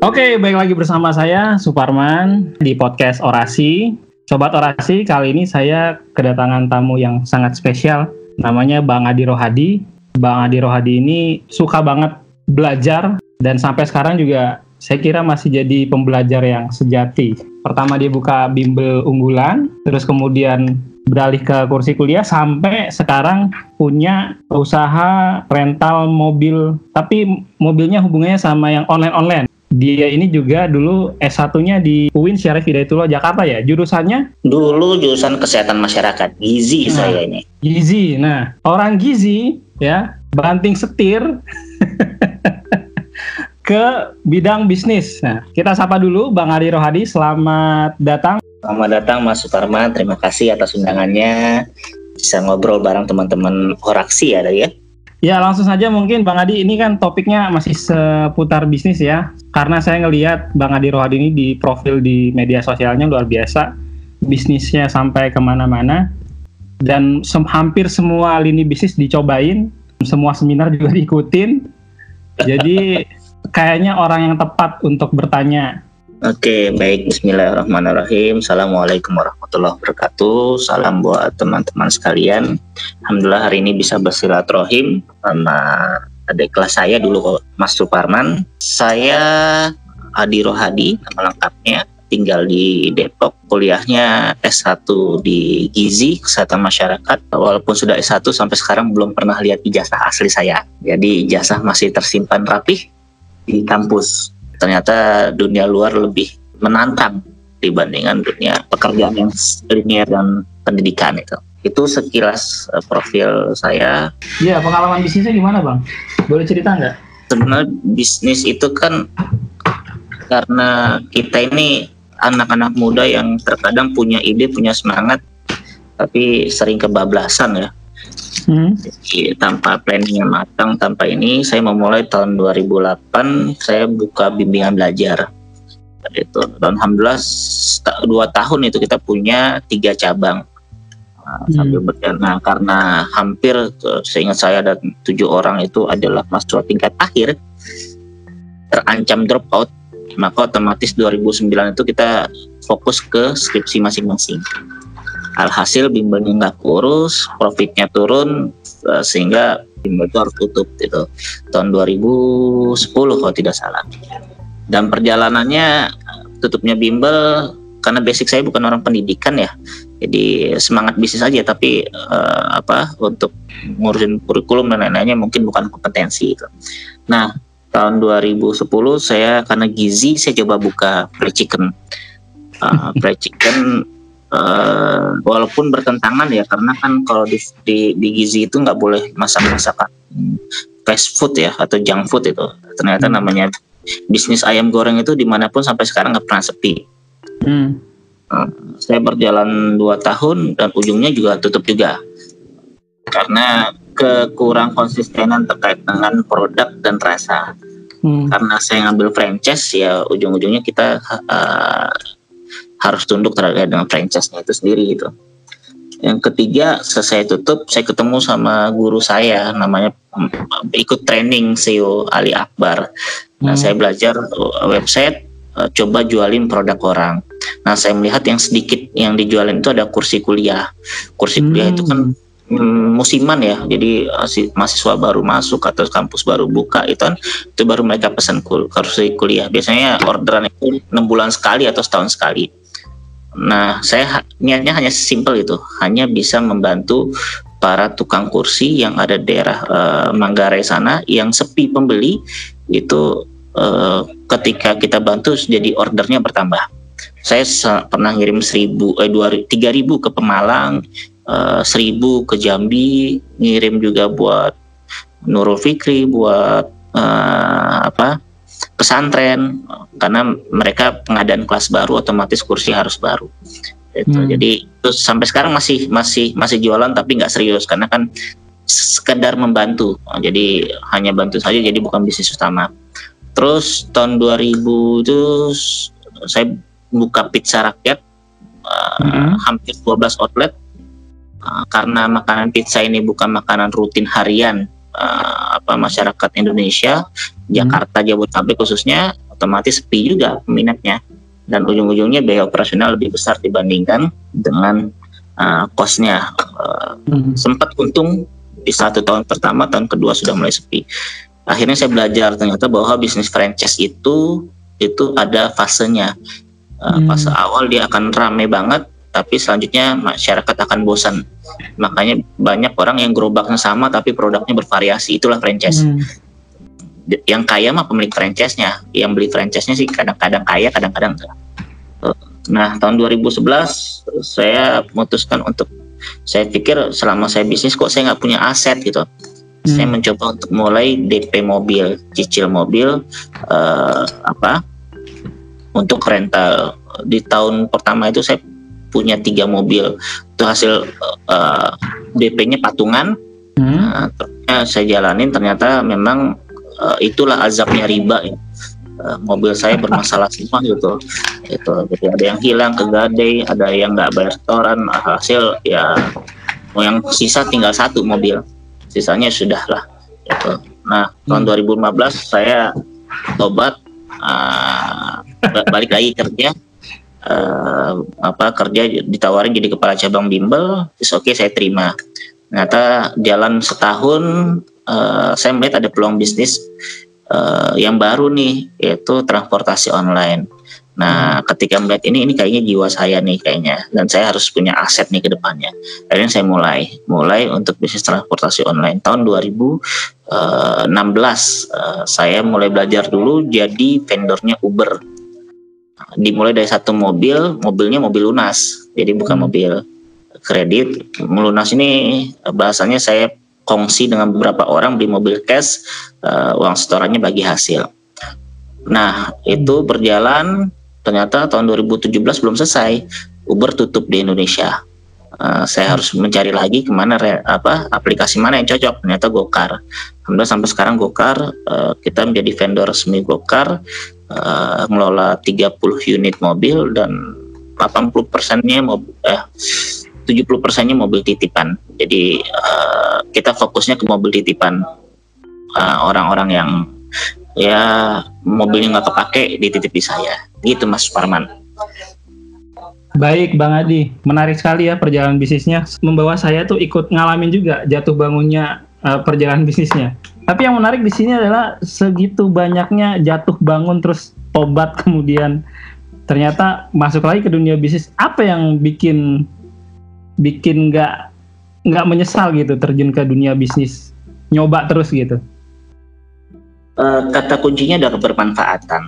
Oke, baik lagi bersama saya Suparman di podcast Orasi. Sobat Orasi, kali ini saya kedatangan tamu yang sangat spesial. Namanya Bang Adi Rohadi. Bang Adi Rohadi ini suka banget belajar dan sampai sekarang juga saya kira masih jadi pembelajar yang sejati. Pertama dia buka bimbel unggulan, terus kemudian beralih ke kursi kuliah sampai sekarang punya usaha rental mobil tapi mobilnya hubungannya sama yang online-online dia ini juga dulu S1-nya di UIN Syarif Hidayatullah Jakarta ya. Jurusannya? Dulu jurusan kesehatan masyarakat, gizi nah, saya ini. Gizi. Nah, orang gizi ya, banting setir ke bidang bisnis. Nah, kita sapa dulu Bang Adi Rohadi. Selamat datang Selamat datang Mas Suparman, terima kasih atas undangannya. Bisa ngobrol bareng teman-teman koraksi ya, ya. Ya langsung saja mungkin Bang Adi ini kan topiknya masih seputar bisnis ya. Karena saya ngelihat Bang Adi Rohadi ini di profil di media sosialnya luar biasa. Bisnisnya sampai ke mana-mana. Dan sem hampir semua lini bisnis dicobain. Semua seminar juga diikutin. Jadi kayaknya orang yang tepat untuk bertanya Oke, baik. Bismillahirrahmanirrahim. Assalamualaikum warahmatullahi wabarakatuh. Salam buat teman-teman sekalian. Alhamdulillah hari ini bisa bersilaturahim sama adik kelas saya dulu Mas Suparman. Saya Adi Rohadi, nama lengkapnya. Tinggal di Depok, kuliahnya S1 di Gizi, Kesehatan Masyarakat. Walaupun sudah S1 sampai sekarang belum pernah lihat ijazah asli saya. Jadi ijazah masih tersimpan rapih di kampus ternyata dunia luar lebih menantang dibandingkan dunia pekerjaan yang linear dan pendidikan itu. Itu sekilas uh, profil saya. Iya, pengalaman bisnisnya gimana bang? Boleh cerita nggak? Sebenarnya bisnis itu kan karena kita ini anak-anak muda yang terkadang punya ide, punya semangat, tapi sering kebablasan ya Hmm. Jadi tanpa planning yang matang, tanpa ini saya memulai tahun 2008 saya buka bimbingan belajar. Itu dan alhamdulillah dua tahun itu kita punya tiga cabang nah, hmm. sambil. Nah, karena hampir seingat saya ada tujuh orang itu adalah mahasiswa tingkat akhir terancam drop out, maka otomatis 2009 itu kita fokus ke skripsi masing-masing alhasil bimbelnya nggak kurus profitnya turun uh, sehingga bimbel itu harus tutup gitu. Tahun 2010 kalau tidak salah. Dan perjalanannya tutupnya bimbel karena basic saya bukan orang pendidikan ya. Jadi semangat bisnis aja tapi uh, apa untuk ngurusin kurikulum dan lain-lainnya mungkin bukan kompetensi itu nah tahun 2010 saya karena gizi saya coba buka fried chicken. Uh, fried chicken uh, walaupun bertentangan ya karena kan kalau di, di, di gizi itu nggak boleh masak masakan fast food ya atau junk food itu ternyata hmm. namanya bisnis ayam goreng itu di mana pun sampai sekarang nggak pernah sepi hmm. uh, saya berjalan dua tahun dan ujungnya juga tutup juga karena kekurang konsistenan terkait dengan produk dan rasa hmm. karena saya ngambil franchise ya ujung-ujungnya kita uh, harus tunduk terhadap dengan franchise-nya itu sendiri gitu. Yang ketiga, selesai tutup, saya ketemu sama guru saya, namanya ikut training CEO Ali Akbar. Nah, hmm. saya belajar uh, website, uh, coba jualin produk orang. Nah, saya melihat yang sedikit yang dijualin itu ada kursi kuliah. Kursi kuliah itu kan hmm, musiman ya, jadi uh, mahasiswa baru masuk atau kampus baru buka itu kan itu baru mereka pesan kursi kuliah. Biasanya orderan itu enam bulan sekali atau setahun sekali. Nah, saya niatnya hanya simpel itu, hanya bisa membantu para tukang kursi yang ada di daerah uh, Manggarai sana yang sepi pembeli itu uh, ketika kita bantu jadi ordernya bertambah. Saya pernah ngirim seribu, eh dua tiga ribu ke Pemalang, uh, seribu ke Jambi, ngirim juga buat Nurul Fikri, buat uh, apa pesantren karena mereka pengadaan kelas baru otomatis kursi harus baru. Itu hmm. jadi terus sampai sekarang masih masih masih jualan tapi nggak serius karena kan sekedar membantu. Jadi hanya bantu saja jadi bukan bisnis utama. Terus tahun 2000 itu saya buka pizza rakyat uh, hmm. hampir 12 outlet uh, karena makanan pizza ini bukan makanan rutin harian uh, apa masyarakat Indonesia hmm. Jakarta Jabodetabek khususnya otomatis sepi juga peminatnya dan ujung-ujungnya biaya operasional lebih besar dibandingkan dengan uh, kosnya uh, hmm. sempat untung di satu tahun pertama tahun kedua sudah mulai sepi akhirnya saya belajar ternyata bahwa bisnis franchise itu itu ada fasenya uh, hmm. fase awal dia akan rame banget tapi selanjutnya masyarakat akan bosan. Makanya banyak orang yang gerobaknya sama tapi produknya bervariasi. Itulah franchise. Hmm. yang kaya mah pemilik franchise-nya. Yang beli franchise-nya sih kadang-kadang kaya kadang-kadang enggak. Nah tahun 2011 saya memutuskan untuk saya pikir selama saya bisnis kok saya nggak punya aset gitu. Hmm. saya mencoba untuk mulai DP mobil cicil mobil uh, apa untuk rental. Di tahun pertama itu saya punya tiga mobil itu hasil uh, eh, DP-nya patungan hmm. uh, saya jalanin ternyata memang uh, itulah azabnya riba ya. uh, mobil saya bermasalah semua gitu itu jadi ada yang hilang ke gade ada yang nggak bayar setoran hasil ya yang sisa tinggal satu mobil sisanya sudah lah gitu. nah tahun 2015 hmm. saya tobat uh, balik lagi kerja uh, apa kerja ditawarin jadi kepala cabang bimbel, terus oke okay, saya terima. Ternyata jalan setahun uh, saya melihat ada peluang bisnis uh, yang baru nih yaitu transportasi online. Nah, ketika melihat ini, ini kayaknya jiwa saya nih kayaknya, dan saya harus punya aset nih ke depannya. Akhirnya saya mulai, mulai untuk bisnis transportasi online tahun 2016. Uh, saya mulai belajar dulu jadi vendornya Uber dimulai dari satu mobil, mobilnya mobil lunas, jadi bukan hmm. mobil kredit. Melunas ini bahasanya saya kongsi dengan beberapa orang beli mobil cash, uh, uang setorannya bagi hasil. Nah itu berjalan, ternyata tahun 2017 belum selesai, Uber tutup di Indonesia. Uh, saya harus mencari lagi ke mana re, apa aplikasi mana yang cocok ternyata Gokar. Alhamdulillah sampai sekarang Gokar uh, kita menjadi vendor resmi Gokar uh, ngelola 30 unit mobil dan 80 persennya mobil eh 70 persennya mobil titipan. Jadi uh, kita fokusnya ke mobil titipan eh, orang-orang yang ya mobilnya nggak kepake dititip di saya. Gitu Mas Parman. Baik Bang Adi, menarik sekali ya perjalanan bisnisnya. Membawa saya tuh ikut ngalamin juga jatuh bangunnya uh, perjalanan bisnisnya. Tapi yang menarik di sini adalah segitu banyaknya jatuh bangun terus tobat kemudian ternyata masuk lagi ke dunia bisnis. Apa yang bikin bikin nggak nggak menyesal gitu terjun ke dunia bisnis, nyoba terus gitu? Uh, kata kuncinya adalah kebermanfaatan.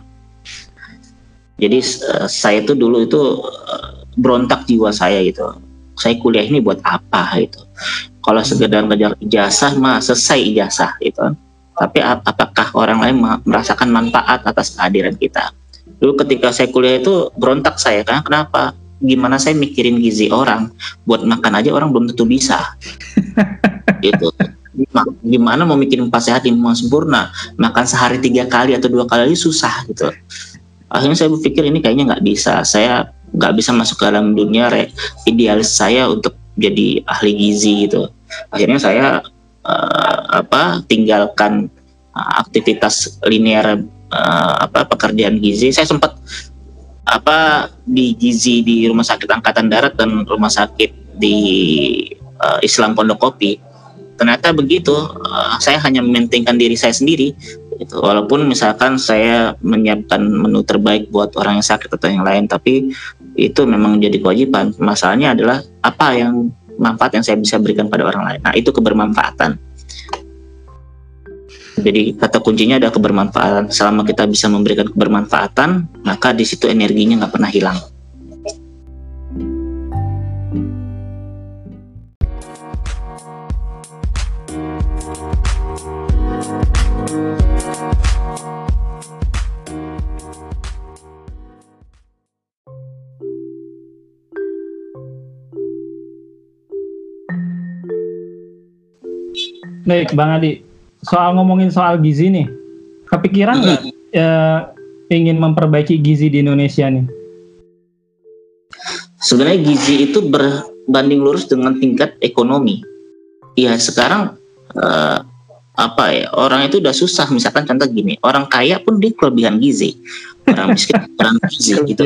Jadi uh, saya itu dulu itu uh, berontak jiwa saya gitu. Saya kuliah ini buat apa gitu. Kalau sekedar ngejar ijazah mah selesai ijazah gitu. Tapi apakah orang lain merasakan manfaat atas kehadiran kita? Dulu ketika saya kuliah itu berontak saya kan kenapa? Gimana saya mikirin gizi orang? Buat makan aja orang belum tentu bisa. Gitu. Gimana mau mikirin empat sehat lima sempurna? Makan sehari tiga kali atau dua kali susah gitu. Akhirnya saya berpikir ini kayaknya nggak bisa. Saya nggak bisa masuk ke dalam dunia re idealis saya untuk jadi ahli gizi gitu. Akhirnya saya uh, apa tinggalkan uh, aktivitas linear uh, apa pekerjaan gizi. Saya sempat apa di gizi di rumah sakit angkatan darat dan rumah sakit di uh, Islam Pondok Kopi. Ternyata begitu uh, saya hanya mementingkan diri saya sendiri gitu. walaupun misalkan saya menyiapkan menu terbaik buat orang yang sakit atau yang lain tapi itu memang jadi kewajiban. Masalahnya adalah apa yang manfaat yang saya bisa berikan pada orang lain. Nah itu kebermanfaatan. Jadi kata kuncinya adalah kebermanfaatan. Selama kita bisa memberikan kebermanfaatan maka di situ energinya nggak pernah hilang Baik, Bang Adi. Soal ngomongin soal gizi nih, kepikiran nggak ya, ingin memperbaiki gizi di Indonesia nih? Sebenarnya gizi itu berbanding lurus dengan tingkat ekonomi. Ya sekarang uh, apa ya orang itu udah susah misalkan contoh gini orang kaya pun dia kelebihan gizi orang miskin kurang gizi gitu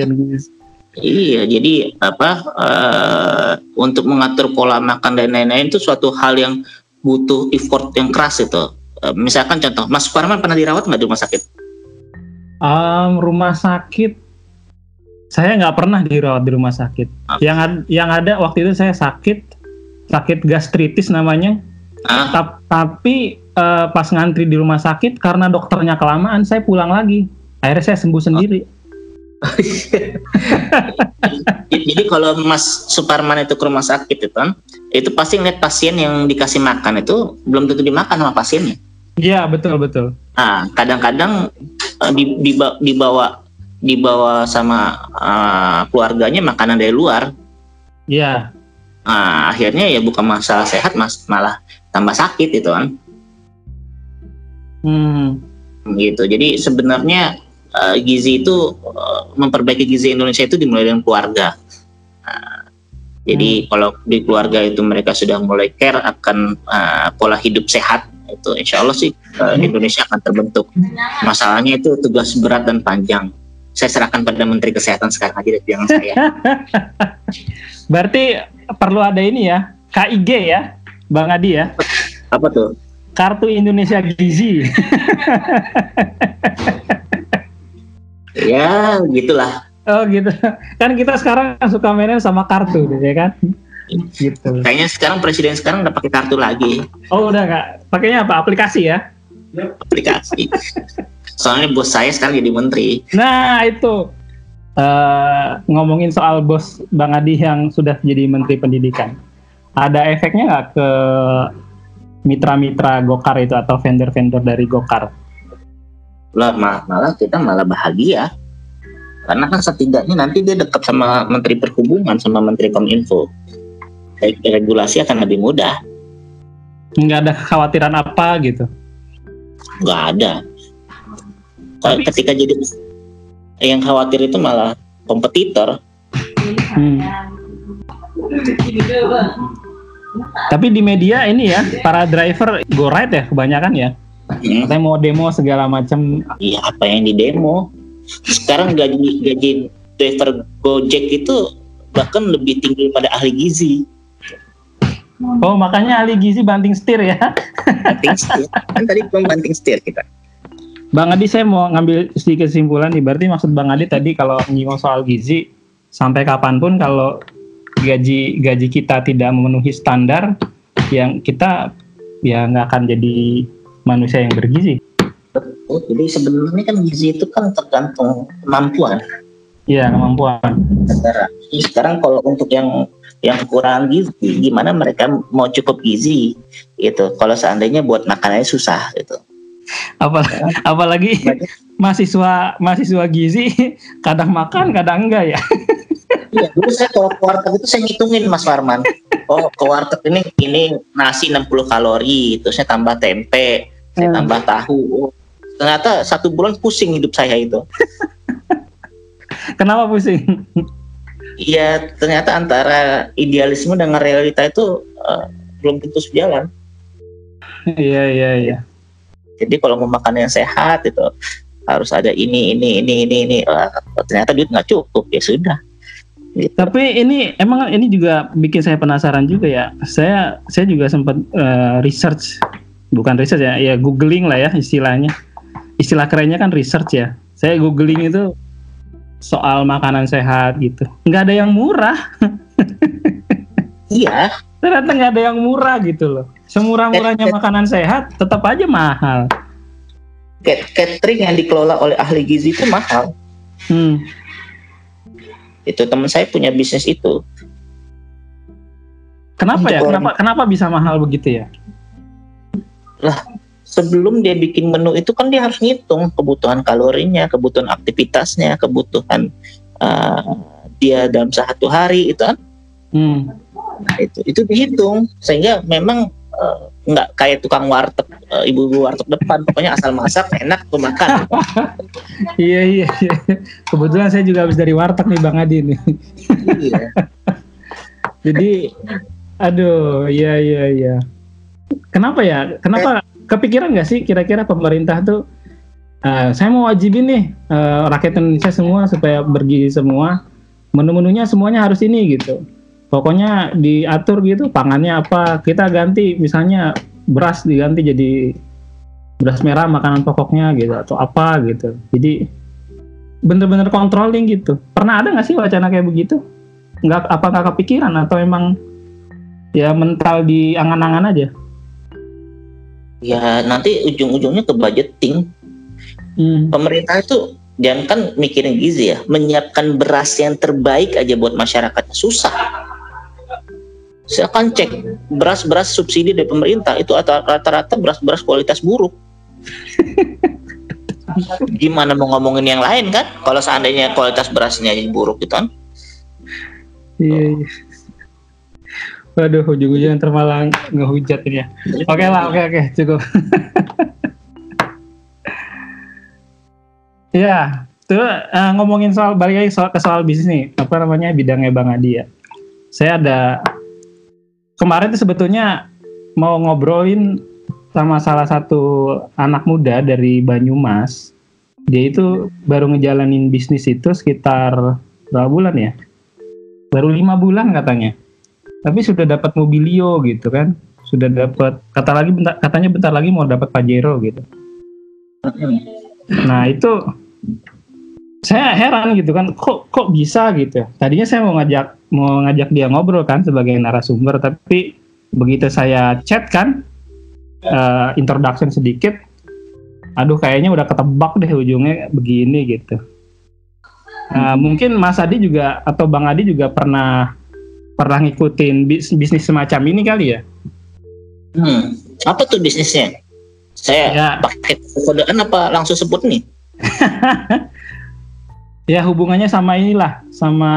iya jadi apa uh, untuk mengatur pola makan dan lain-lain itu suatu hal yang butuh effort yang keras itu. Uh, misalkan contoh Mas Parman pernah dirawat nggak di rumah sakit? Um, rumah sakit saya nggak pernah dirawat di rumah sakit. Ah. yang ad, yang ada waktu itu saya sakit sakit gastritis namanya. Ah. tapi uh, pas ngantri di rumah sakit karena dokternya kelamaan saya pulang lagi. Akhirnya saya sembuh sendiri jadi kalau Mas Suparman itu ke rumah sakit itu kan itu pasti ngeliat pasien yang dikasih makan itu belum tentu dimakan sama pasiennya. Iya betul betul. Nah kadang-kadang dibawa, dibawa dibawa sama uh, keluarganya makanan dari luar. Iya. Nah, akhirnya ya bukan masalah sehat mas malah tambah sakit itu kan Hmm. Gitu. Jadi sebenarnya uh, gizi itu uh, memperbaiki gizi Indonesia itu dimulai dengan keluarga. Uh, jadi hmm. kalau di keluarga itu mereka sudah mulai care akan uh, pola hidup sehat itu insya Allah sih uh, Indonesia akan terbentuk. Masalahnya itu tugas berat dan panjang. Saya serahkan pada Menteri Kesehatan sekarang aja dari jangan saya. Berarti perlu ada ini ya, KIG ya, Bang Adi ya. Apa tuh? kartu Indonesia Gizi. ya, gitulah. Oh gitu. Kan kita sekarang suka mainnya sama kartu, ya kan? Gitu. Kayaknya sekarang presiden sekarang udah pakai kartu lagi. Oh udah nggak? Pakainya apa? Aplikasi ya? Aplikasi. Soalnya bos saya sekarang jadi menteri. Nah itu uh, ngomongin soal bos Bang Adi yang sudah jadi menteri pendidikan. Ada efeknya nggak ke mitra-mitra Gokar itu atau vendor-vendor dari Gokar? Lah malah kita malah bahagia karena kan setidaknya nanti dia dekat sama Menteri Perhubungan sama Menteri Kominfo. Regulasi akan lebih mudah. Nggak ada kekhawatiran apa gitu? Nggak ada. Tapi, ketika jadi yang khawatir itu malah kompetitor. Hmm. Tapi di media ini ya, para driver go ride ya kebanyakan ya. Hmm. Katanya mau demo segala macam. Iya, apa yang di demo? Sekarang gaji gaji driver Gojek itu bahkan lebih tinggi pada ahli gizi. Oh, makanya ahli gizi banting setir ya. banting setir. Kan tadi belum banting setir kita. Bang Adi saya mau ngambil sedikit kesimpulan nih. Berarti maksud Bang Adi tadi kalau nyinggung soal gizi sampai kapan pun kalau gaji gaji kita tidak memenuhi standar yang kita ya nggak akan jadi manusia yang bergizi. Betul. Jadi sebenarnya kan gizi itu kan tergantung kemampuan. Iya kemampuan. Sekarang, sekarang kalau untuk yang yang kurang gizi, gimana mereka mau cukup gizi gitu. Kalau seandainya buat makanannya susah gitu. Apalagi, apalagi mahasiswa mahasiswa gizi kadang makan kadang enggak ya. Iya, dulu saya kalau ke warteg itu saya ngitungin Mas Farman. Oh, ke warteg ini ini nasi 60 kalori, terus saya tambah tempe, saya hmm. tambah tahu. Oh, ternyata satu bulan pusing hidup saya itu. Kenapa pusing? Iya, ternyata antara idealisme dengan realita itu uh, belum tentu sejalan. Iya, iya, iya. Jadi kalau mau makan yang sehat itu harus ada ini, ini, ini, ini, ini. Uh, ternyata duit nggak cukup, ya sudah Gitu. Tapi ini emang ini juga bikin saya penasaran juga ya. Saya saya juga sempat uh, research, bukan research ya, ya googling lah ya istilahnya. Istilah kerennya kan research ya. Saya googling itu soal makanan sehat gitu. Nggak ada yang murah. iya. Ternyata nggak ada yang murah gitu loh. Semurah-murahnya makanan sehat tetap aja mahal. Catering yang dikelola oleh ahli gizi itu mahal. Hmm itu teman saya punya bisnis itu kenapa ya kenapa kenapa bisa mahal begitu ya lah sebelum dia bikin menu itu kan dia harus ngitung kebutuhan kalorinya kebutuhan aktivitasnya kebutuhan uh, dia dalam satu hari itu kan? Hmm. nah, itu itu dihitung. Sehingga memang uh, nggak kayak tukang warteg uh, ibu-ibu warteg depan. Pokoknya asal masak enak tuh makan. Iya iya iya. Kebetulan saya juga habis dari warteg nih bang Adi nih. Iya. jadi aduh iya iya iya kenapa ya? Kenapa? Kepikiran nggak sih kira-kira pemerintah tuh uh, saya mau wajibin nih uh, rakyat Indonesia semua supaya bergizi semua menu-menunya semuanya harus ini gitu. Pokoknya diatur gitu pangannya apa kita ganti misalnya beras diganti jadi beras merah makanan pokoknya gitu atau apa gitu. Jadi bener-bener controlling gitu. Pernah ada nggak sih wacana kayak begitu? Nggak apa nggak kepikiran atau emang ya mental di angan-angan aja ya nanti ujung-ujungnya ke budgeting hmm. pemerintah itu jangan kan mikirin gizi ya menyiapkan beras yang terbaik aja buat masyarakatnya. Susah. Saya akan cek beras-beras subsidi dari pemerintah itu rata-rata beras-beras kualitas buruk. Gimana mau ngomongin yang lain kan? Kalau seandainya kualitas berasnya buruk gitu kan? Iya, iya. Waduh, ujung-ujungnya termalang ngehujat ini ya. Oke okay lah, oke okay, oke, okay, cukup. Iya, tuh uh, ngomongin soal balik lagi soal ke soal bisnis nih, apa namanya bidangnya Bang Adi ya. Saya ada kemarin tuh sebetulnya mau ngobrolin sama salah satu anak muda dari Banyumas. Dia itu baru ngejalanin bisnis itu sekitar berapa bulan ya? Baru lima bulan katanya tapi sudah dapat mobilio gitu kan. Sudah dapat kata lagi bentar, katanya bentar lagi mau dapat pajero gitu. Nah itu saya heran gitu kan kok kok bisa gitu tadinya saya mau ngajak mau ngajak dia ngobrol kan sebagai narasumber tapi begitu saya chat kan uh, introduction sedikit aduh kayaknya udah ketebak deh ujungnya begini gitu. Uh, mungkin Mas Adi juga atau Bang Adi juga pernah pernah ngikutin bis, bisnis semacam ini kali ya? Hmm, apa tuh bisnisnya? Saya ya. pakai kodean apa langsung sebut nih? ya hubungannya sama inilah, sama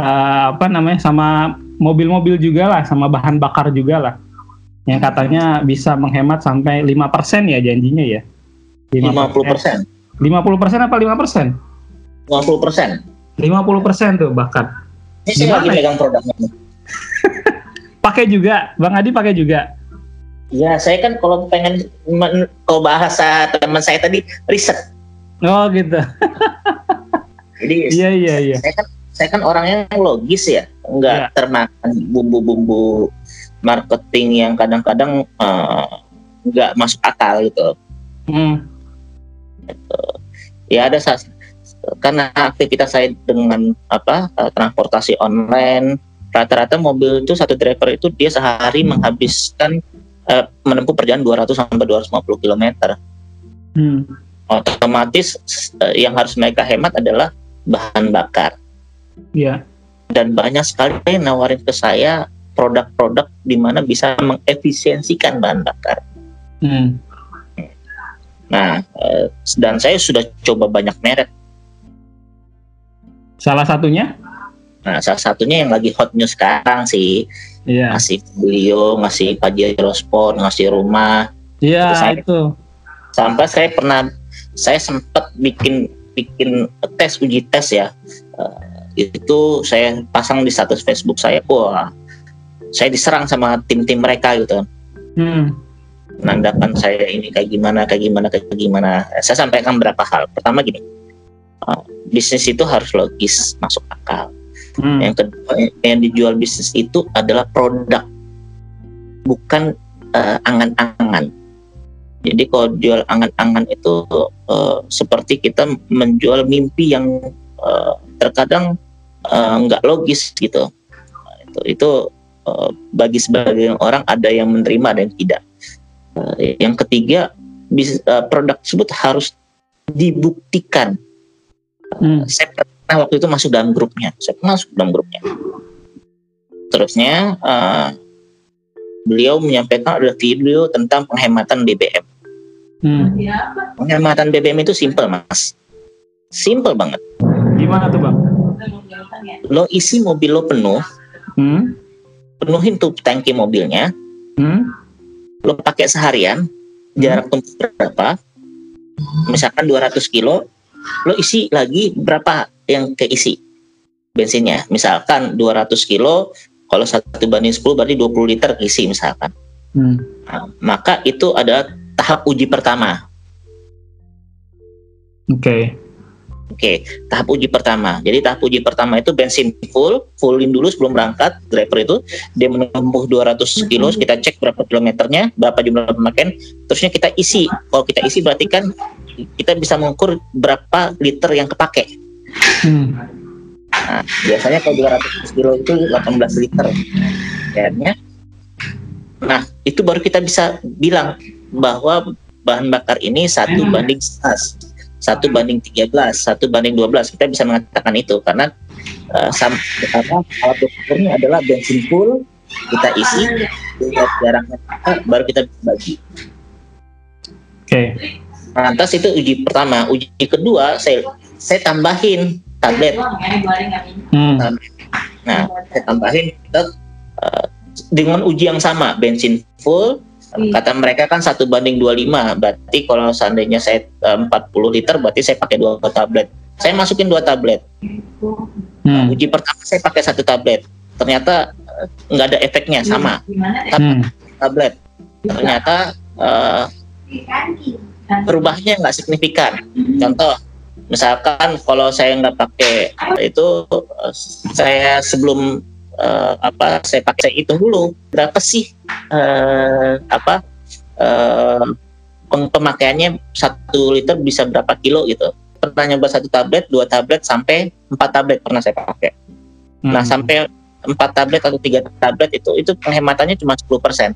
uh, apa namanya, sama mobil-mobil juga lah, sama bahan bakar juga lah. Yang katanya bisa menghemat sampai 5% ya janjinya ya. 50%. 50%, 50% apa 5%? 50%. 50% tuh bahkan. Ini saya lagi pegang produknya. pakai juga, Bang Adi pakai juga. Ya, saya kan kalau pengen kalau bahasa teman saya tadi riset. Oh gitu. Jadi iya iya iya. Saya kan saya kan orangnya yang logis ya, nggak ya. termakan bumbu-bumbu marketing yang kadang-kadang uh, nggak masuk akal gitu. Hmm. Gitu. Ya ada karena aktivitas saya dengan apa uh, transportasi online rata-rata mobil itu satu driver itu dia sehari menghabiskan uh, menempuh perjalanan 200 sampai 250 km. Hmm. Otomatis uh, yang harus mereka hemat adalah bahan bakar. Iya. Yeah. Dan banyak sekali yang nawarin ke saya produk-produk di mana bisa mengefisiensikan bahan bakar. Hmm. Nah, dan saya sudah coba banyak merek Salah satunya? Nah, salah satunya yang lagi hot news sekarang sih. Iya. Ngasih beliau, ngasih Pajero Sport, ngasih rumah. Iya, itu, itu. Sampai saya pernah saya sempat bikin bikin tes uji tes ya. Uh, itu saya pasang di status Facebook saya. Wah, saya diserang sama tim-tim mereka gitu. Hmm. Menandakan saya ini kayak gimana, kayak gimana, kayak gimana. Saya sampaikan beberapa hal. Pertama gini, uh, bisnis itu harus logis masuk akal. Hmm. yang kedua yang dijual bisnis itu adalah produk bukan uh, angan-angan. Jadi kalau jual angan-angan itu uh, seperti kita menjual mimpi yang uh, terkadang nggak uh, logis gitu. Itu itu uh, bagi sebagian orang ada yang menerima dan tidak. Uh, yang ketiga bis, uh, produk tersebut harus dibuktikan Hmm. Saya pernah waktu itu masuk dalam grupnya. Saya pernah masuk dalam grupnya. Terusnya uh, beliau menyampaikan ada video tentang penghematan BBM. Hmm. Penghematan BBM itu simple mas, simple banget. Gimana tuh bang? Lo isi mobil lo penuh, hmm? penuhin tuh tangki mobilnya, hmm? lo pakai seharian, jarak tempuh berapa? Misalkan 200 kilo, lo isi lagi berapa yang keisi bensinnya misalkan 200 kilo kalau satu banding 10 berarti 20 liter isi misalkan Hmm. Nah, maka itu adalah tahap uji pertama. Oke. Oke, tahap uji pertama. Jadi tahap uji pertama itu bensin full, fullin dulu sebelum berangkat. Driver itu dia menempuh 200 kilo, kita cek berapa kilometernya, berapa jumlah pemakaian, terusnya kita isi. Kalau kita isi berarti kan kita bisa mengukur berapa liter yang kepake. Hmm. Nah, biasanya kalau 200 kilo itu 18 liter. Kayaknya. Nah, itu baru kita bisa bilang bahwa bahan bakar ini satu banding 11 satu banding 13, satu banding 12 kita bisa mengatakan itu karena uh, sam, apa, alat ukurnya adalah bensin full kita isi lihat jaraknya baru kita bagi. Oke. Okay. Lantas itu uji pertama, uji kedua saya saya tambahin tablet. Hmm. Nah, saya tambahin kita uh, dengan uji yang sama bensin full Iya. Kata mereka kan satu banding 25, berarti kalau seandainya saya 40 eh, liter, berarti saya pakai dua tablet. Saya masukin dua tablet. Hmm. uji pertama saya pakai satu tablet. Ternyata eh, nggak ada efeknya sama. Hmm. Tablet. Ternyata uh, perubahannya nggak signifikan. Contoh, misalkan kalau saya nggak pakai itu, saya sebelum uh, apa saya pakai saya hitung dulu berapa sih uh, apa uh, pemakaiannya satu liter bisa berapa kilo gitu pernah nyoba satu tablet dua tablet sampai empat tablet pernah saya pakai nah, hmm. nah sampai empat tablet atau tiga tablet itu itu penghematannya cuma 10 persen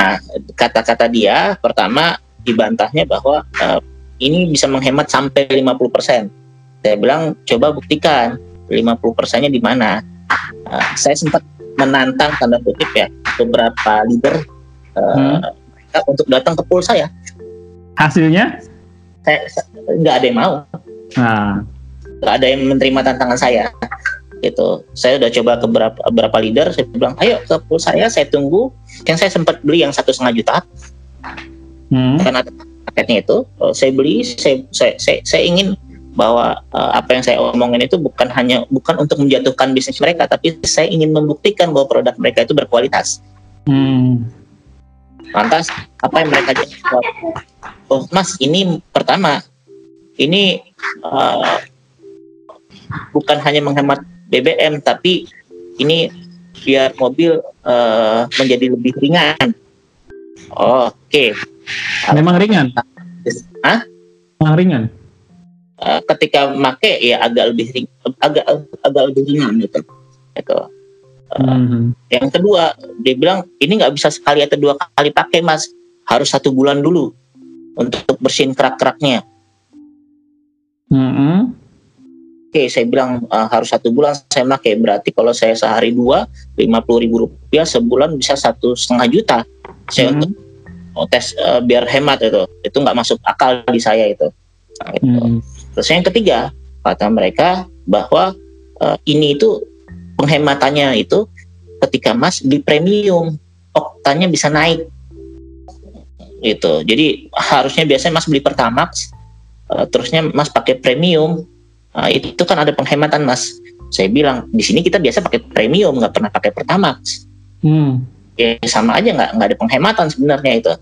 nah kata-kata dia pertama dibantahnya bahwa uh, ini bisa menghemat sampai 50 persen saya bilang coba buktikan 50 persennya di mana uh, saya sempat menantang tanda kutip ya beberapa leader uh, hmm. untuk datang ke pool saya. Hasilnya? Saya nggak ada yang mau. Nah. Nggak ada yang menerima tantangan saya. Gitu. Saya udah coba ke beberapa, beberapa leader. Saya bilang, ayo ke pool saya. Saya tunggu. Kan saya sempat beli yang satu setengah juta. Hmm. Karena paketnya itu, saya beli. Saya, saya, saya, saya ingin bahwa uh, apa yang saya omongin itu bukan hanya bukan untuk menjatuhkan bisnis mereka, tapi saya ingin membuktikan bahwa produk mereka itu berkualitas. Hmm. Lantas apa yang mereka jawab? Oh, Mas, ini pertama, ini uh, bukan hanya menghemat BBM, tapi ini biar mobil uh, menjadi lebih ringan. Oh, Oke. Okay. Memang ringan. Hah? Memang ringan uh, ketika make ya agak lebih ring, agak agak lebih ringan gitu. Gitu. Uh, mm-hmm. Yang kedua dia bilang ini nggak bisa sekali atau dua kali pakai mas, harus satu bulan dulu untuk bersihin kerak-keraknya. Mm-hmm. Oke, saya bilang uh, harus satu bulan saya pakai. Berarti kalau saya sehari dua, lima puluh ribu rupiah sebulan bisa satu setengah juta. Saya mm-hmm. untuk tes uh, biar hemat itu, itu nggak masuk akal di saya itu. Gitu. Mm-hmm. Terus yang ketiga, kata mereka bahwa uh, ini itu penghematannya itu ketika Mas di premium, oktanya bisa naik. Gitu. Jadi harusnya biasanya Mas beli Pertamax, uh, terusnya Mas pakai premium, uh, itu, itu kan ada penghematan Mas. Saya bilang di sini kita biasa pakai premium, nggak pernah pakai Pertamax. Hmm. Ya sama aja nggak nggak ada penghematan sebenarnya itu.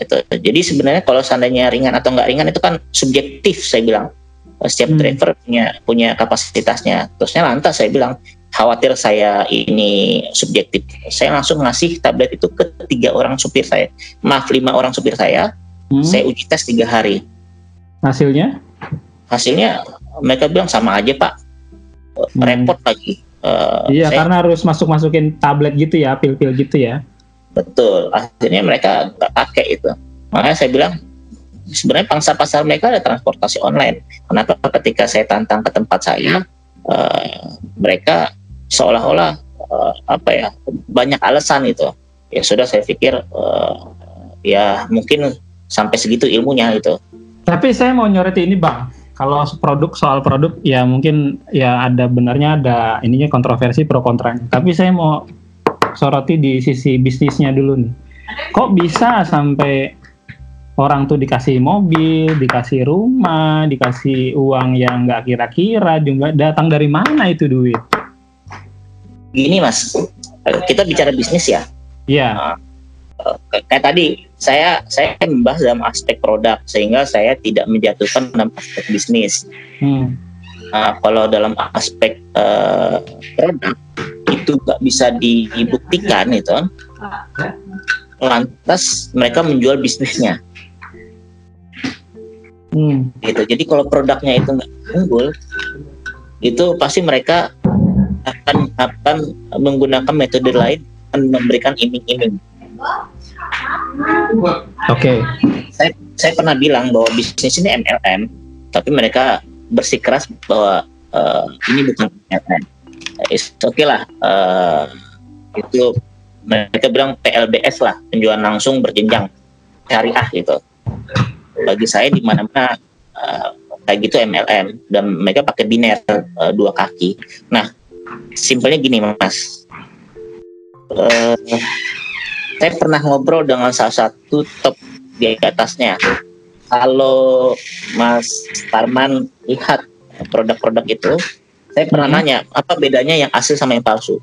Itu. Jadi sebenarnya kalau seandainya ringan atau nggak ringan itu kan subjektif saya bilang. Eh, setiap hmm. driver punya punya kapasitasnya. Terusnya lantas saya bilang khawatir saya ini subjektif. Saya langsung ngasih tablet itu ke tiga orang supir saya. Maaf lima orang supir saya. Hmm. Saya uji tes tiga hari. Hasilnya? Hasilnya mereka bilang sama aja pak. Hmm. Repot lagi. Uh, iya saya, karena harus masuk masukin tablet gitu ya, pil-pil gitu ya. Betul, akhirnya mereka nggak pakai itu. Makanya saya bilang sebenarnya pangsa pasar mereka ada transportasi online. Kenapa ketika saya tantang ke tempat saya, uh, mereka seolah-olah uh, apa ya banyak alasan itu. Ya sudah saya pikir uh, ya mungkin sampai segitu ilmunya itu. Tapi saya mau nyoroti ini bang, kalau produk soal produk ya mungkin ya ada benarnya ada ininya kontroversi pro kontranya. Tapi saya mau soroti di sisi bisnisnya dulu nih. Kok bisa sampai orang tuh dikasih mobil, dikasih rumah, dikasih uang yang nggak kira-kira jumlah datang dari mana itu duit? Gini mas, kita bicara bisnis ya. Iya. Yeah. uh, kayak tadi saya saya membahas dalam aspek produk sehingga saya tidak menjatuhkan dalam aspek bisnis. Hmm. Nah, kalau dalam aspek uh, produk itu nggak bisa dibuktikan itu kan. lantas mereka menjual bisnisnya hmm. gitu jadi kalau produknya itu nggak unggul itu pasti mereka akan akan menggunakan metode lain dan memberikan iming-iming oke. Okay. saya saya pernah bilang bahwa bisnis ini MLM tapi mereka bersikeras bahwa uh, ini bukan MLM oke okay lah uh, itu mereka bilang PLBS lah penjualan langsung berjenjang syariah gitu. Bagi saya di mana-mana uh, kayak gitu MLM dan mereka pakai biner uh, dua kaki. Nah simpelnya gini mas. Uh, saya pernah ngobrol dengan salah satu top di atasnya kalau Mas Tarman lihat produk-produk itu saya pernah hmm. nanya apa bedanya yang asli sama yang palsu.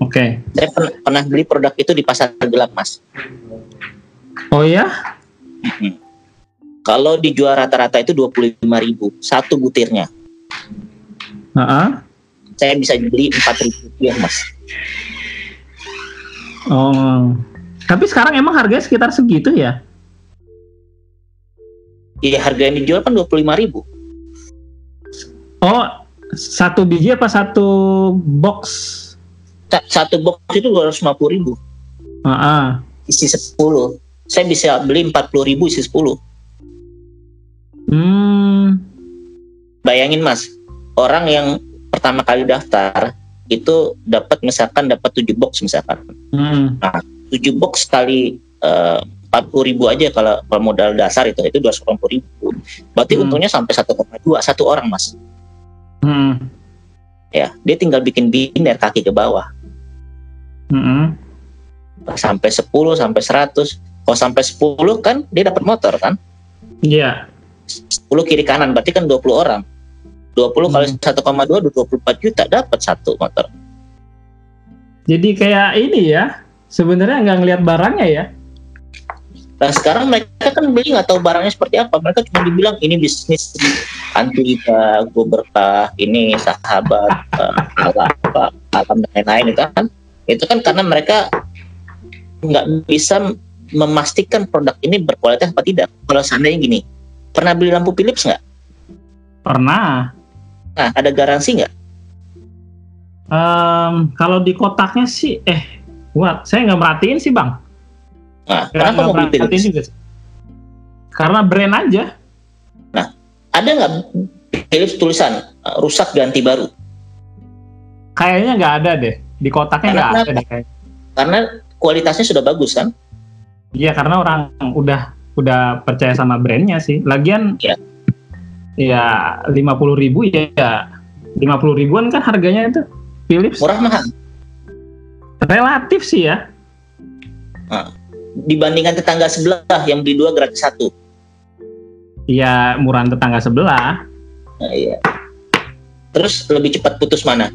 Oke. Okay. Saya pernah, pernah beli produk itu di pasar gelap, Mas. Oh ya? Hmm. Kalau dijual rata-rata itu dua puluh lima ribu satu butirnya. Uh -huh. Saya bisa beli empat ribu rupiah, Mas. Oh. Tapi sekarang emang harganya sekitar segitu ya? Iya, harga yang dijual kan dua puluh lima ribu. Oh, satu biji apa satu box? Satu box itu dua ratus lima puluh ribu. Uh -uh. Isi sepuluh. Saya bisa beli empat puluh ribu isi sepuluh. Hmm. Bayangin mas, orang yang pertama kali daftar itu dapat misalkan dapat tujuh box misalkan. Hmm. Nah, tujuh box kali eh, empat puluh ribu aja kalau, kalau modal dasar itu itu dua ratus ribu. Berarti hmm. untungnya sampai satu koma dua satu orang mas. Hmm. Ya, dia tinggal bikin biner kaki ke bawah. Hmm. Sampai 10 sampai 100. Kalau sampai 10 kan dia dapat motor kan? Iya. Yeah. 10 kiri kanan berarti kan 20 orang. 20 hmm. kali 1,2 24 juta dapat satu motor. Jadi kayak ini ya. Sebenarnya nggak ngelihat barangnya ya. Nah sekarang mereka kan beli nggak tahu barangnya seperti apa. Mereka cuma dibilang ini bisnis anti gue berkah, ini sahabat, uh, apa, alam dan lain-lain itu kan. Itu kan karena mereka nggak bisa memastikan produk ini berkualitas apa tidak. Kalau seandainya gini, pernah beli lampu Philips nggak? Pernah. Nah, ada garansi nggak? Um, kalau di kotaknya sih, eh, buat saya nggak merhatiin sih bang. Nah, kenapa mau beli Philips? Juga. Karena brand aja. Nah, ada nggak Philips tulisan uh, rusak ganti baru? Kayaknya nggak ada deh. Di kotaknya nggak ada deh kayaknya. Karena kualitasnya sudah bagus kan? Iya, karena orang udah udah percaya sama brandnya sih. Lagian ya, ya lima puluh ribu ya lima puluh ribuan kan harganya itu Philips. Murah mahal. Relatif sih ya. Nah, dibandingkan tetangga sebelah yang beli dua gratis satu. Iya, murahan tetangga sebelah. Nah, iya. Terus lebih cepat putus mana?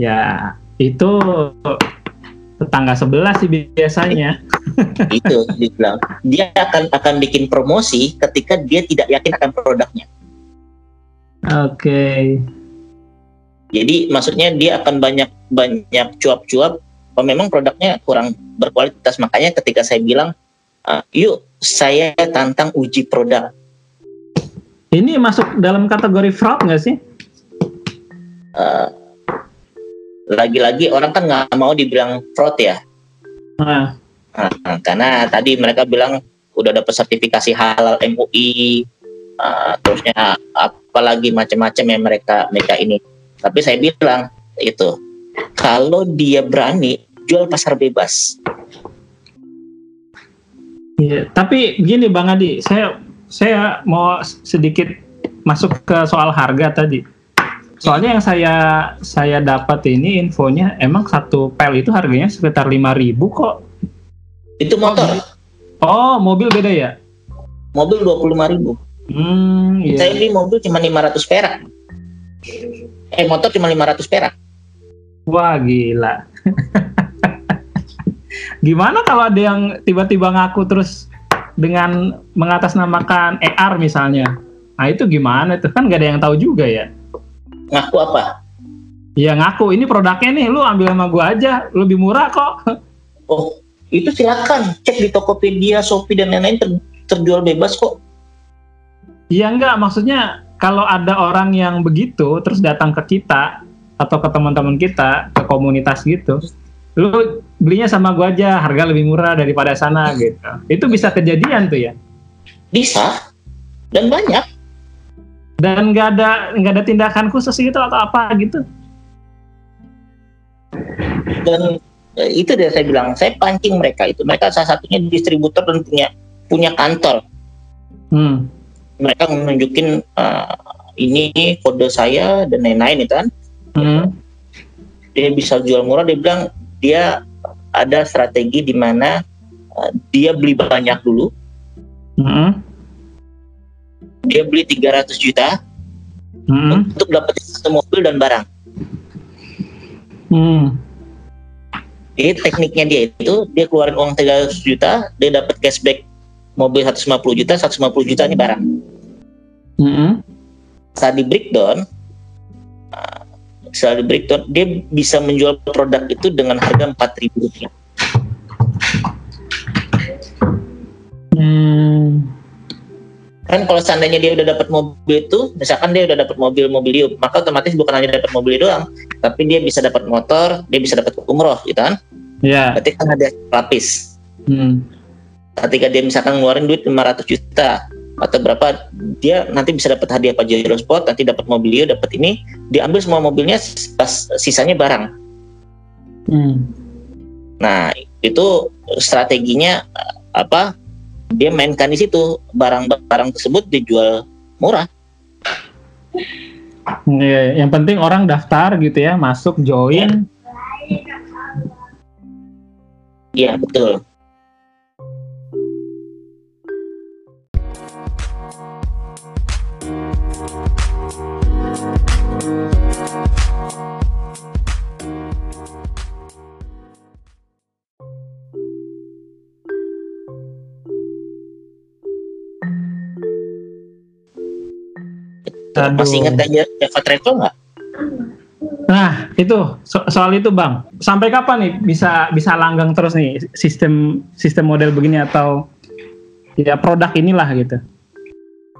Ya, itu tetangga sebelah sih biasanya. itu dibilang. Dia akan akan bikin promosi ketika dia tidak yakin akan produknya. Oke. Okay. Jadi maksudnya dia akan banyak banyak cuap-cuap kalau memang produknya kurang berkualitas makanya ketika saya bilang uh, yuk saya tantang uji produk ini masuk dalam kategori fraud nggak sih uh, lagi-lagi orang kan nggak mau dibilang fraud ya uh. Uh, karena tadi mereka bilang udah dapat sertifikasi halal MUI uh, terusnya apalagi macam-macam yang mereka mereka ini tapi saya bilang itu kalau dia berani jual pasar bebas. Iya, tapi gini Bang Adi, saya saya mau sedikit masuk ke soal harga tadi. Soalnya yang saya saya dapat ini infonya emang satu pel itu harganya sekitar 5000 kok. Itu motor. Oh, mobil beda ya? Mobil 25.000. Hmm, iya. Saya beli mobil cuma 500 perak. Eh, motor cuma 500 perak. Wah, gila. Gimana kalau ada yang tiba-tiba ngaku terus dengan mengatasnamakan AR misalnya? Nah itu gimana tuh kan gak ada yang tahu juga ya? Ngaku apa? Ya ngaku ini produknya nih, lu ambil sama gua aja, lebih murah kok. Oh itu silakan cek di Tokopedia, Shopee dan lain-lain ter terjual bebas kok. Iya enggak, maksudnya kalau ada orang yang begitu terus datang ke kita atau ke teman-teman kita ke komunitas gitu, lu belinya sama gua aja, harga lebih murah daripada sana gitu. Itu bisa kejadian tuh ya? Bisa dan banyak. Dan nggak ada nggak ada tindakan khusus gitu atau apa gitu? Dan eh, itu dia saya bilang, saya pancing mereka itu. Mereka salah satunya distributor dan punya punya kantor. Hmm. Mereka menunjukin uh, ini kode saya dan lain-lain itu kan. Hmm. Dia bisa jual murah. Dia bilang dia ada strategi di mana uh, dia beli banyak dulu. Hmm. Dia beli 300 juta Hmm. untuk dapat satu mobil dan barang. Hmm. Jadi tekniknya dia itu dia keluarin uang 300 juta, dia dapat cashback mobil 150 juta, 150 juta ini barang. Hmm. Saat di breakdown, saat di breakdown dia bisa menjual produk itu dengan harga 4.000 rupiah. Hmm. Kan kalau seandainya dia udah dapat mobil itu, misalkan dia udah dapat mobil mobilium, maka otomatis bukan hanya dapat mobil doang, tapi dia bisa dapat motor, dia bisa dapat umroh, gitu kan? Ya. Berarti kan ada lapis. Hmm. ketika dia misalkan ngeluarin duit 500 juta atau berapa dia nanti bisa dapat hadiah Pajero Sport nanti dapat mobilio dapat ini diambil semua mobilnya pas sisanya barang Hmm. nah itu strateginya apa dia mainkan di situ. Barang-barang tersebut dijual murah. Iya, yang penting orang daftar gitu ya, masuk join. iya betul Aduh. masih ingat aja Java Travel nggak Nah, itu so- soal itu, Bang. Sampai kapan nih bisa bisa langgang terus nih sistem sistem model begini atau ya produk inilah gitu.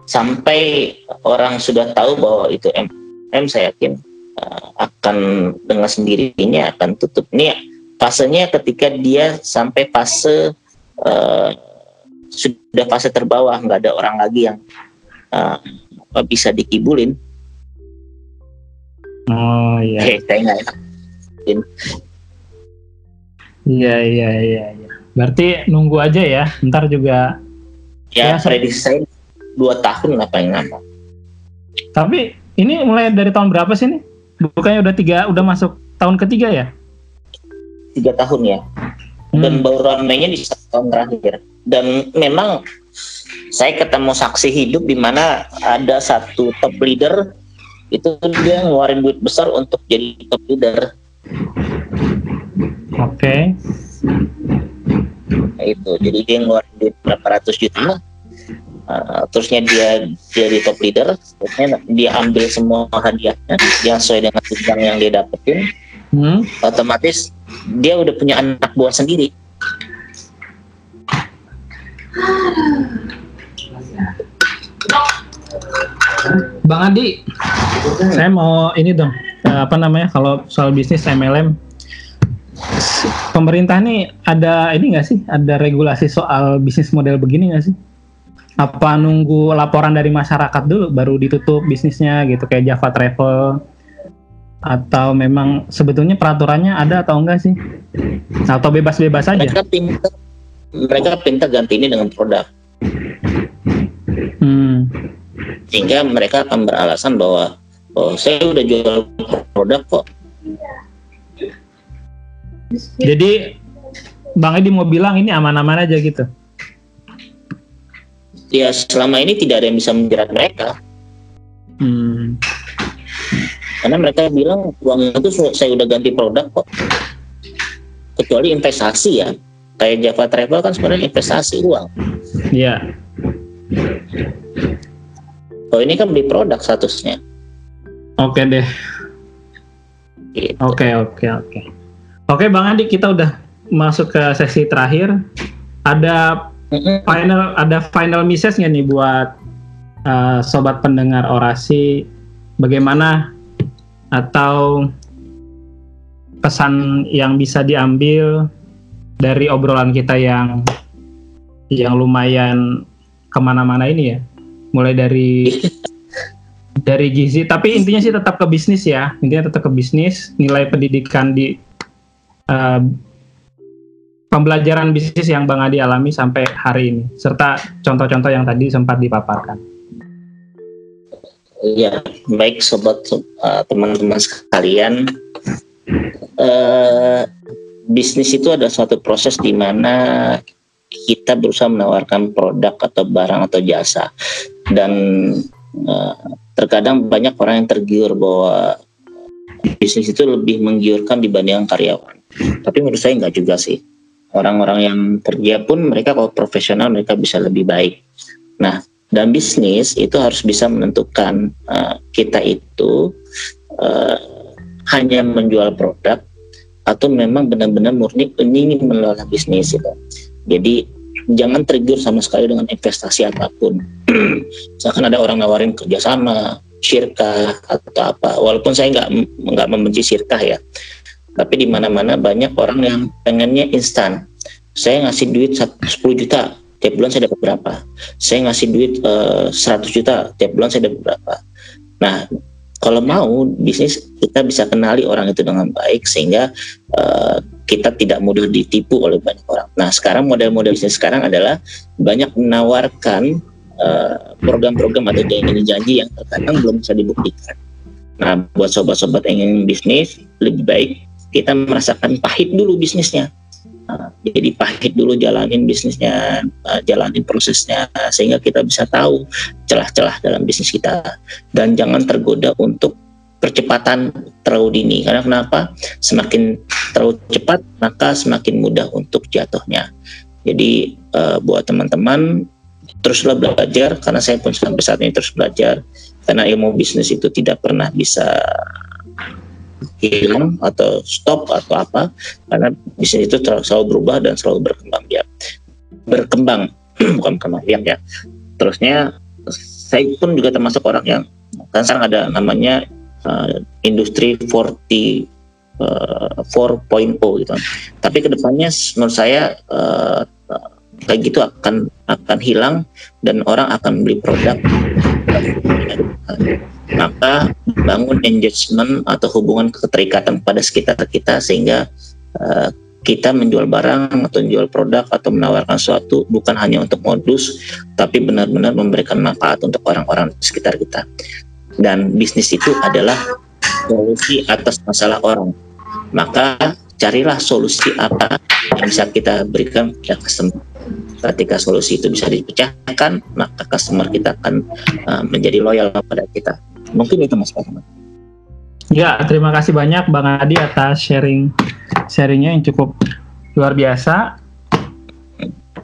sampai orang sudah tahu bahwa itu MM saya yakin uh, akan dengan sendirinya akan tutup. Ini fasenya ketika dia sampai fase uh, sudah fase terbawah nggak ada orang lagi yang uh, bisa dikibulin. Oh iya. Eh, saya nggak enak. Iya iya iya iya. Berarti nunggu aja ya. Ntar juga Ya, Ya, prediksi saya dua tahun lah paling lama. tapi ini mulai dari tahun berapa sih nih? Bukannya udah tiga udah masuk tahun ketiga ya? Tiga tahun ya. dan Hmm. baru ramainya di satu tahun terakhir. Dan memang saya ketemu saksi hidup di mana ada satu top leader itu dia ngeluarin duit besar untuk jadi top leader. Oke. Nah, itu jadi dia ngeluarin duit berapa ratus juta. Uh, terusnya dia jadi top leader, terusnya dia ambil semua hadiahnya yang sesuai dengan bidang yang dia dapetin, Hmm. otomatis dia udah punya anak buah sendiri. Bang Adi, saya mau ini dong, eh, apa namanya kalau soal bisnis MLM, pemerintah nih ada ini nggak sih, ada regulasi soal bisnis model begini nggak sih? Apa nunggu laporan dari masyarakat dulu baru ditutup bisnisnya gitu kayak Java Travel? Atau memang sebetulnya peraturannya ada atau enggak sih? Atau bebas-bebas aja? Mereka pintar, mereka pintar ganti ini dengan produk. Hmm. sehingga mereka akan beralasan bahwa oh saya udah jual produk kok Jadi Bang Edi mau bilang ini aman-aman aja gitu. ya selama ini tidak ada yang bisa menjerat mereka Hmm. karena mereka bilang uang itu saya udah ganti produk kok kecuali investasi ya kayak Java Travel kan sebenarnya investasi uang. Iya. Oh ini kan beli produk statusnya. Oke deh. Gitu. Oke oke oke. Oke Bang Adi kita udah masuk ke sesi terakhir. Ada final ada final message nggak nih buat uh, sobat pendengar orasi bagaimana atau pesan yang bisa diambil dari obrolan kita yang yang lumayan ke mana-mana ini ya. Mulai dari dari gizi. Tapi intinya sih tetap ke bisnis ya. Intinya tetap ke bisnis. Nilai pendidikan di uh, pembelajaran bisnis yang Bang Adi alami sampai hari ini. Serta contoh-contoh yang tadi sempat dipaparkan. Iya, baik sobat uh, teman-teman sekalian. Uh, bisnis itu ada suatu proses di mana kita berusaha menawarkan produk atau barang atau jasa dan uh, terkadang banyak orang yang tergiur bahwa bisnis itu lebih menggiurkan dibandingkan karyawan. Tapi menurut saya nggak juga sih. Orang-orang yang kerja pun mereka kalau profesional mereka bisa lebih baik. Nah, dan bisnis itu harus bisa menentukan uh, kita itu uh, hanya menjual produk atau memang benar-benar murni ingin mengelola bisnis itu. Jadi jangan trigger sama sekali dengan investasi apa pun. Misalkan ada orang nawarin kerjasama, syirkah atau apa. Walaupun saya nggak nggak membenci syirkah ya, tapi di mana-mana banyak orang yang pengennya instan. Saya ngasih duit 10 juta, tiap bulan saya dapat berapa? Saya ngasih duit uh, 100 juta, tiap bulan saya dapat berapa? Nah, kalau mau bisnis kita bisa kenali orang itu dengan baik sehingga uh, kita tidak mudah ditipu oleh banyak orang. Nah, sekarang model-model bisnis sekarang adalah banyak menawarkan program-program uh, atau janji-janji yang terkadang belum bisa dibuktikan. Nah, buat sobat-sobat yang ingin bisnis, lebih baik kita merasakan pahit dulu bisnisnya. Jadi pahit dulu jalanin bisnisnya, uh, jalanin prosesnya, sehingga kita bisa tahu celah-celah dalam bisnis kita. Dan jangan tergoda untuk percepatan terlalu dini. Karena kenapa? Semakin terlalu cepat, maka semakin mudah untuk jatuhnya. Jadi uh, buat teman-teman teruslah belajar karena saya pun sampai saat ini terus belajar karena ilmu bisnis itu tidak pernah bisa hilang atau stop atau apa karena bisnis itu selalu berubah dan selalu berkembang dia berkembang bukan berkembang ya. Terusnya saya pun juga termasuk orang yang kan sekarang ada namanya uh, industri 40 uh, 4.0 gitu. Tapi ke depannya menurut saya uh, kayak gitu akan akan hilang dan orang akan beli produk. Maka bangun engagement atau hubungan keterikatan pada sekitar kita sehingga uh, kita menjual barang atau menjual produk atau menawarkan sesuatu bukan hanya untuk modus tapi benar-benar memberikan manfaat untuk orang-orang di sekitar kita. Dan bisnis itu adalah solusi atas masalah orang. Maka carilah solusi apa yang bisa kita berikan kepada customer. Ketika solusi itu bisa dipecahkan maka customer kita akan uh, menjadi loyal pada kita mungkin itu mas Pak Ya, terima kasih banyak Bang Adi atas sharing sharingnya yang cukup luar biasa.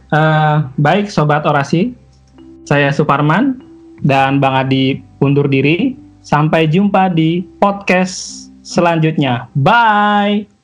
Uh, baik, sobat orasi, saya Suparman dan Bang Adi undur diri. Sampai jumpa di podcast selanjutnya. Bye.